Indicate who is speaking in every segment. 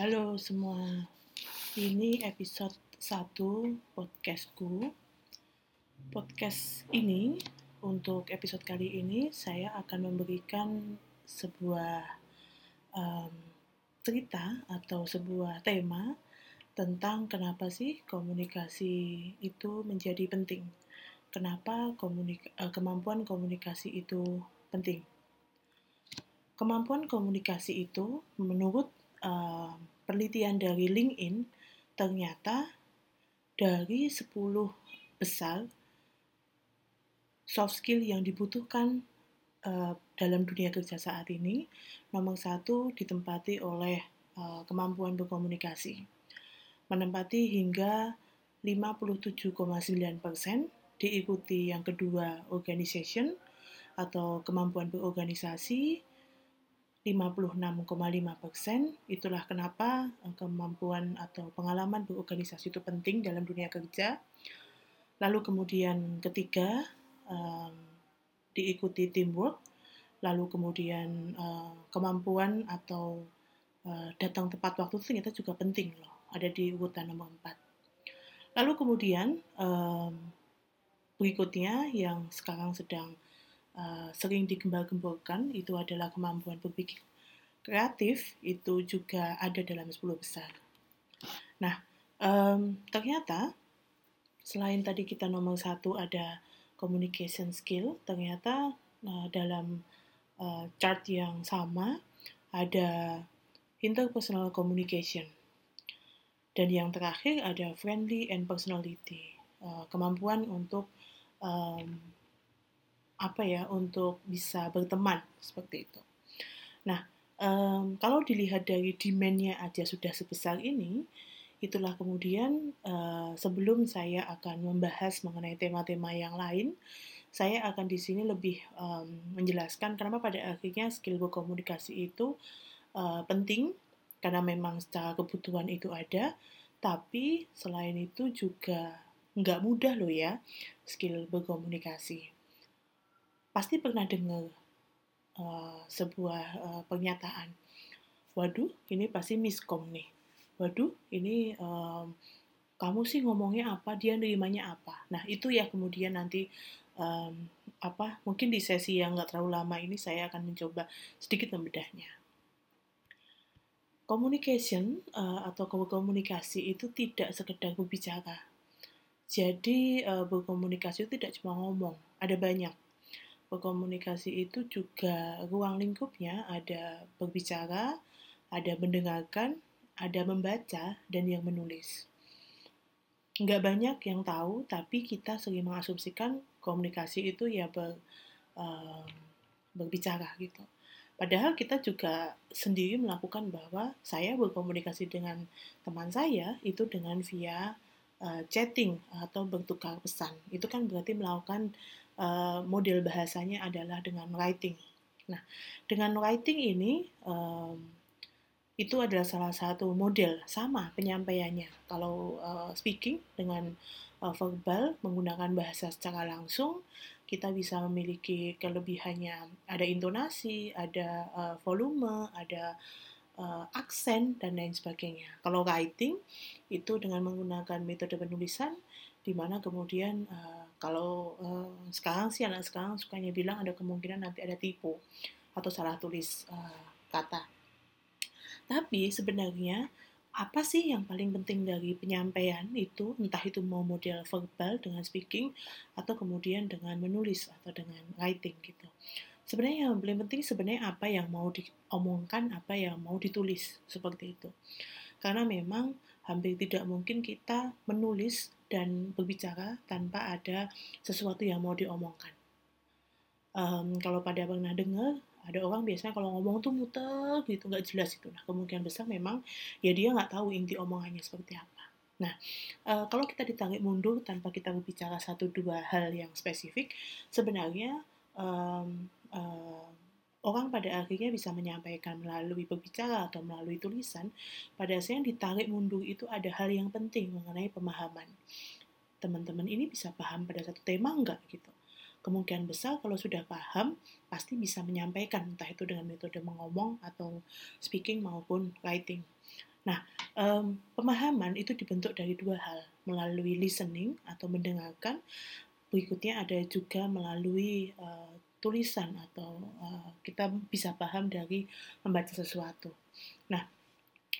Speaker 1: Halo semua, ini episode 1 podcastku. Podcast ini, untuk episode kali ini, saya akan memberikan sebuah um, cerita atau sebuah tema tentang kenapa sih komunikasi itu menjadi penting. Kenapa komunika uh, kemampuan komunikasi itu penting. Kemampuan komunikasi itu menurut uh, penelitian dari LinkedIn ternyata dari 10 besar soft skill yang dibutuhkan uh, dalam dunia kerja saat ini nomor satu ditempati oleh uh, kemampuan berkomunikasi. Menempati hingga 57,9 persen diikuti yang kedua organization atau kemampuan berorganisasi 56,5 persen. Itulah kenapa eh, kemampuan atau pengalaman berorganisasi itu penting dalam dunia kerja. Lalu kemudian ketiga um, diikuti teamwork. Lalu kemudian uh, kemampuan atau datang tepat waktu itu ternyata juga penting loh. Ada di urutan nomor 4. Lalu kemudian um, berikutnya yang sekarang sedang uh, sering digembar-gemborkan itu adalah kemampuan berpikir kreatif itu juga ada dalam 10 besar. Nah, um, ternyata selain tadi kita nomor satu ada communication skill, ternyata uh, dalam uh, chart yang sama ada interpersonal communication. Dan yang terakhir ada friendly and personality, uh, kemampuan untuk um, apa ya untuk bisa berteman seperti itu. Nah, um, kalau dilihat dari demandnya aja sudah sebesar ini, itulah kemudian uh, sebelum saya akan membahas mengenai tema-tema yang lain, saya akan di sini lebih um, menjelaskan kenapa pada akhirnya skill berkomunikasi itu uh, penting karena memang secara kebutuhan itu ada, tapi selain itu juga nggak mudah loh ya skill berkomunikasi pasti pernah dengar uh, sebuah uh, pernyataan. Waduh, ini pasti miskom nih. Waduh, ini um, kamu sih ngomongnya apa, dia nerimanya apa. Nah, itu ya kemudian nanti um, apa mungkin di sesi yang nggak terlalu lama ini saya akan mencoba sedikit membedahnya. Communication uh, atau komunikasi itu tidak sekedar berbicara. Jadi uh, berkomunikasi itu tidak cuma ngomong, ada banyak berkomunikasi itu juga ruang lingkupnya ada berbicara, ada mendengarkan, ada membaca, dan yang menulis. Nggak banyak yang tahu, tapi kita sering mengasumsikan komunikasi itu ya ber, uh, berbicara gitu. Padahal kita juga sendiri melakukan bahwa saya berkomunikasi dengan teman saya itu dengan via uh, chatting atau bertukar pesan. Itu kan berarti melakukan uh, model bahasanya adalah dengan writing. Nah, dengan writing ini um, itu adalah salah satu model sama penyampaiannya. Kalau uh, speaking dengan uh, verbal menggunakan bahasa secara langsung, kita bisa memiliki kelebihannya ada intonasi, ada uh, volume, ada uh, aksen dan lain sebagainya. Kalau writing itu dengan menggunakan metode penulisan di mana kemudian uh, kalau uh, sekarang sih anak sekarang sukanya bilang ada kemungkinan nanti ada tipu atau salah tulis uh, kata. Tapi sebenarnya apa sih yang paling penting dari penyampaian itu entah itu mau model verbal dengan speaking atau kemudian dengan menulis atau dengan writing gitu. Sebenarnya yang paling penting sebenarnya apa yang mau diomongkan, apa yang mau ditulis seperti itu. Karena memang hampir tidak mungkin kita menulis dan berbicara tanpa ada sesuatu yang mau diomongkan. Um, kalau pada pernah dengar, ada orang biasanya kalau ngomong tuh muter gitu, nggak jelas itu. Nah, kemungkinan besar memang ya dia nggak tahu inti omongannya seperti apa. Nah, uh, kalau kita ditarik mundur tanpa kita berbicara satu dua hal yang spesifik, sebenarnya um, uh, orang pada akhirnya bisa menyampaikan melalui berbicara atau melalui tulisan, pada saat yang ditarik mundur itu ada hal yang penting mengenai pemahaman. Teman-teman ini bisa paham pada satu tema enggak gitu. Kemungkinan besar kalau sudah paham, pasti bisa menyampaikan entah itu dengan metode mengomong atau speaking maupun writing. Nah, um, pemahaman itu dibentuk dari dua hal, melalui listening atau mendengarkan, berikutnya ada juga melalui uh, tulisan atau uh, kita bisa paham dari membaca sesuatu. Nah,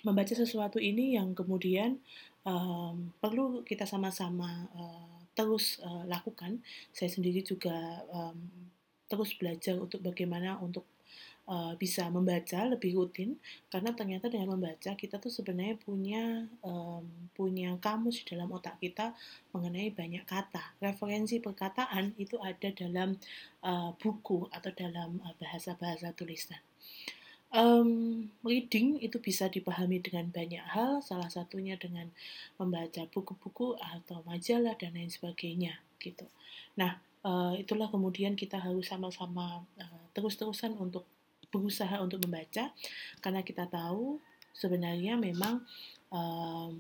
Speaker 1: membaca sesuatu ini yang kemudian um, perlu kita sama-sama uh, terus uh, lakukan. Saya sendiri juga um, terus belajar untuk bagaimana untuk uh, bisa membaca lebih rutin karena ternyata dengan membaca kita tuh sebenarnya punya um, punya kamus di dalam otak kita mengenai banyak kata referensi perkataan itu ada dalam uh, buku atau dalam bahasa-bahasa uh, tulisan Um, reading itu bisa dipahami dengan banyak hal, salah satunya dengan membaca buku-buku atau majalah dan lain sebagainya, gitu. Nah, uh, itulah kemudian kita harus sama-sama uh, terus-terusan untuk berusaha untuk membaca karena kita tahu sebenarnya memang um,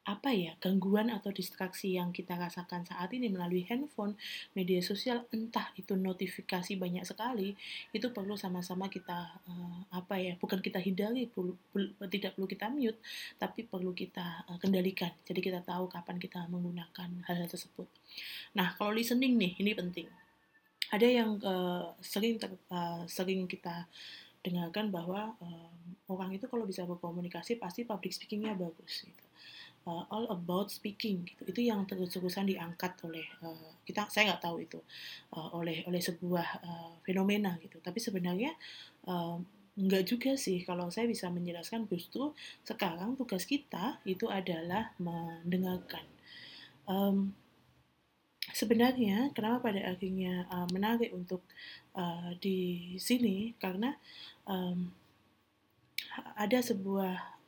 Speaker 1: apa ya gangguan atau distraksi yang kita rasakan saat ini melalui handphone, media sosial, entah itu notifikasi banyak sekali, itu perlu sama-sama kita uh, apa ya bukan kita hindari, perlu, perlu, tidak perlu kita mute, tapi perlu kita uh, kendalikan. Jadi kita tahu kapan kita menggunakan hal-hal tersebut. Nah kalau listening nih ini penting ada yang uh, sering ter, uh, sering kita dengarkan bahwa uh, orang itu kalau bisa berkomunikasi pasti public speakingnya bagus gitu. Uh, all about speaking gitu. Itu yang terus-terusan diangkat oleh uh, kita saya nggak tahu itu uh, oleh oleh sebuah uh, fenomena gitu. Tapi sebenarnya uh, nggak juga sih. Kalau saya bisa menjelaskan justru sekarang tugas kita itu adalah mendengarkan. Um, sebenarnya kenapa pada akhirnya uh, menarik untuk uh, di sini? Karena um, ada sebuah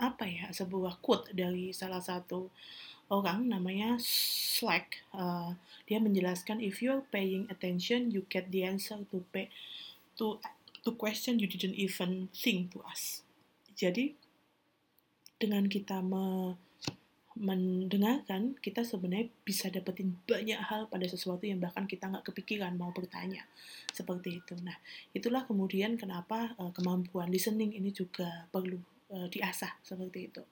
Speaker 1: apa ya sebuah quote dari salah satu orang namanya Slack. Uh, dia menjelaskan if you're paying attention you get the answer to pay to to question you didn't even think to ask. Jadi dengan kita me, mendengarkan, kita sebenarnya bisa dapetin banyak hal pada sesuatu yang bahkan kita nggak kepikiran mau bertanya. Seperti itu. Nah, itulah kemudian kenapa uh, kemampuan listening ini juga perlu uh, diasah seperti itu.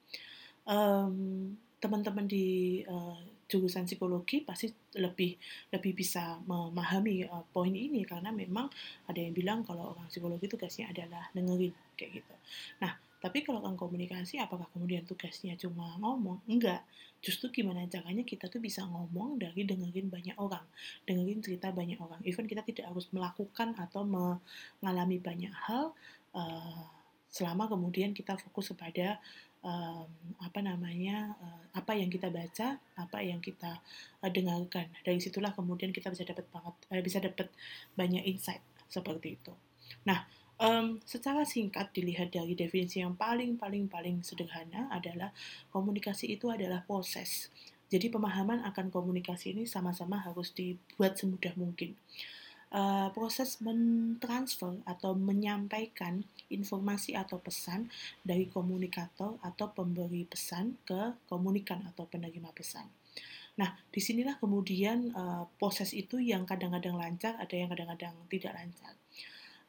Speaker 1: Um, teman-teman di uh, jurusan psikologi pasti lebih lebih bisa memahami uh, poin ini karena memang ada yang bilang kalau orang psikologi tugasnya adalah dengerin kayak gitu. Nah, tapi kalau kan komunikasi, apakah kemudian tugasnya cuma ngomong? Enggak. Justru gimana caranya kita tuh bisa ngomong dari dengerin banyak orang, dengerin cerita banyak orang. Even kita tidak harus melakukan atau mengalami banyak hal uh, selama kemudian kita fokus kepada um, apa namanya uh, apa yang kita baca, apa yang kita uh, dengarkan. Dari situlah kemudian kita bisa dapat bisa dapat banyak insight seperti itu. Nah, Um, secara singkat dilihat dari definisi yang paling paling paling sederhana adalah komunikasi itu adalah proses. Jadi pemahaman akan komunikasi ini sama-sama harus dibuat semudah mungkin. Uh, proses mentransfer atau menyampaikan informasi atau pesan dari komunikator atau pemberi pesan ke komunikan atau penerima pesan. Nah, di sinilah kemudian uh, proses itu yang kadang-kadang lancar, ada yang kadang-kadang tidak lancar.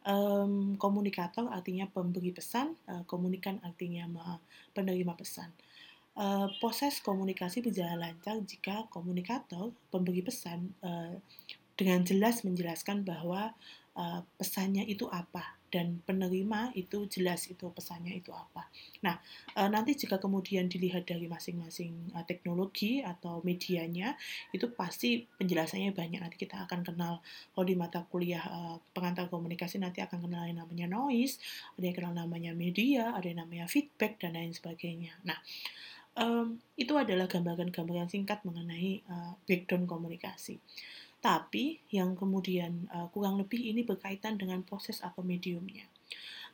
Speaker 1: Um, komunikator artinya pemberi pesan, uh, komunikan artinya penerima pesan. Uh, proses komunikasi berjalan lancar jika komunikator, pemberi pesan, uh, dengan jelas menjelaskan bahwa uh, pesannya itu apa dan penerima itu jelas itu pesannya itu apa. Nah, e, nanti jika kemudian dilihat dari masing-masing e, teknologi atau medianya, itu pasti penjelasannya banyak. Nanti kita akan kenal, kalau di mata kuliah e, pengantar komunikasi nanti akan kenal yang namanya noise, ada yang kenal namanya media, ada yang namanya feedback, dan lain sebagainya. Nah, itu adalah gambaran-gambaran singkat mengenai uh, breakdown komunikasi. Tapi yang kemudian uh, kurang lebih ini berkaitan dengan proses atau mediumnya.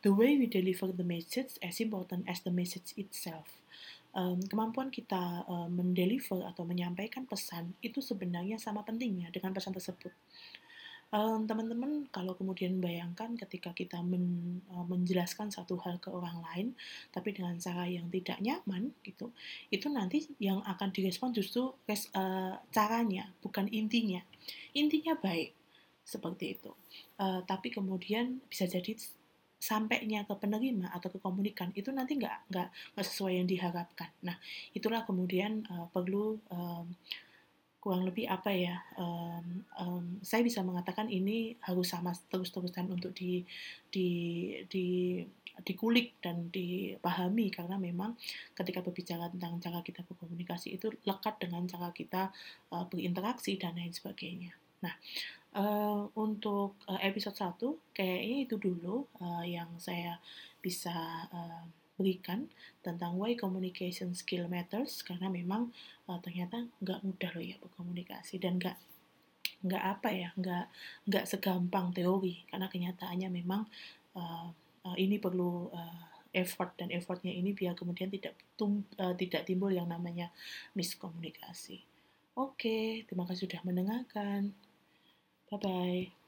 Speaker 1: The way we deliver the message as important as the message itself. Um, kemampuan kita uh, mendeliver atau menyampaikan pesan itu sebenarnya sama pentingnya dengan pesan tersebut teman-teman kalau kemudian bayangkan ketika kita men, uh, menjelaskan satu hal ke orang lain tapi dengan cara yang tidak nyaman gitu itu nanti yang akan direspon justru res, uh, caranya bukan intinya intinya baik seperti itu uh, tapi kemudian bisa jadi sampainya ke penerima atau ke komunikan itu nanti nggak nggak sesuai yang diharapkan. Nah itulah kemudian uh, perlu um, kurang lebih apa ya um, um, saya bisa mengatakan ini harus sama terus-terusan untuk di di di dikulik dan dipahami karena memang ketika berbicara tentang cara kita berkomunikasi itu lekat dengan cara kita uh, berinteraksi dan lain sebagainya. Nah, uh, untuk uh, episode 1 kayaknya itu dulu uh, yang saya bisa uh, berikan tentang why communication skill matters karena memang uh, ternyata nggak mudah loh ya berkomunikasi dan nggak nggak apa ya nggak nggak segampang teori karena kenyataannya memang uh, uh, ini perlu uh, effort dan effortnya ini biar kemudian tidak tum, uh, tidak timbul yang namanya miskomunikasi. Oke, terima kasih sudah mendengarkan. Bye bye.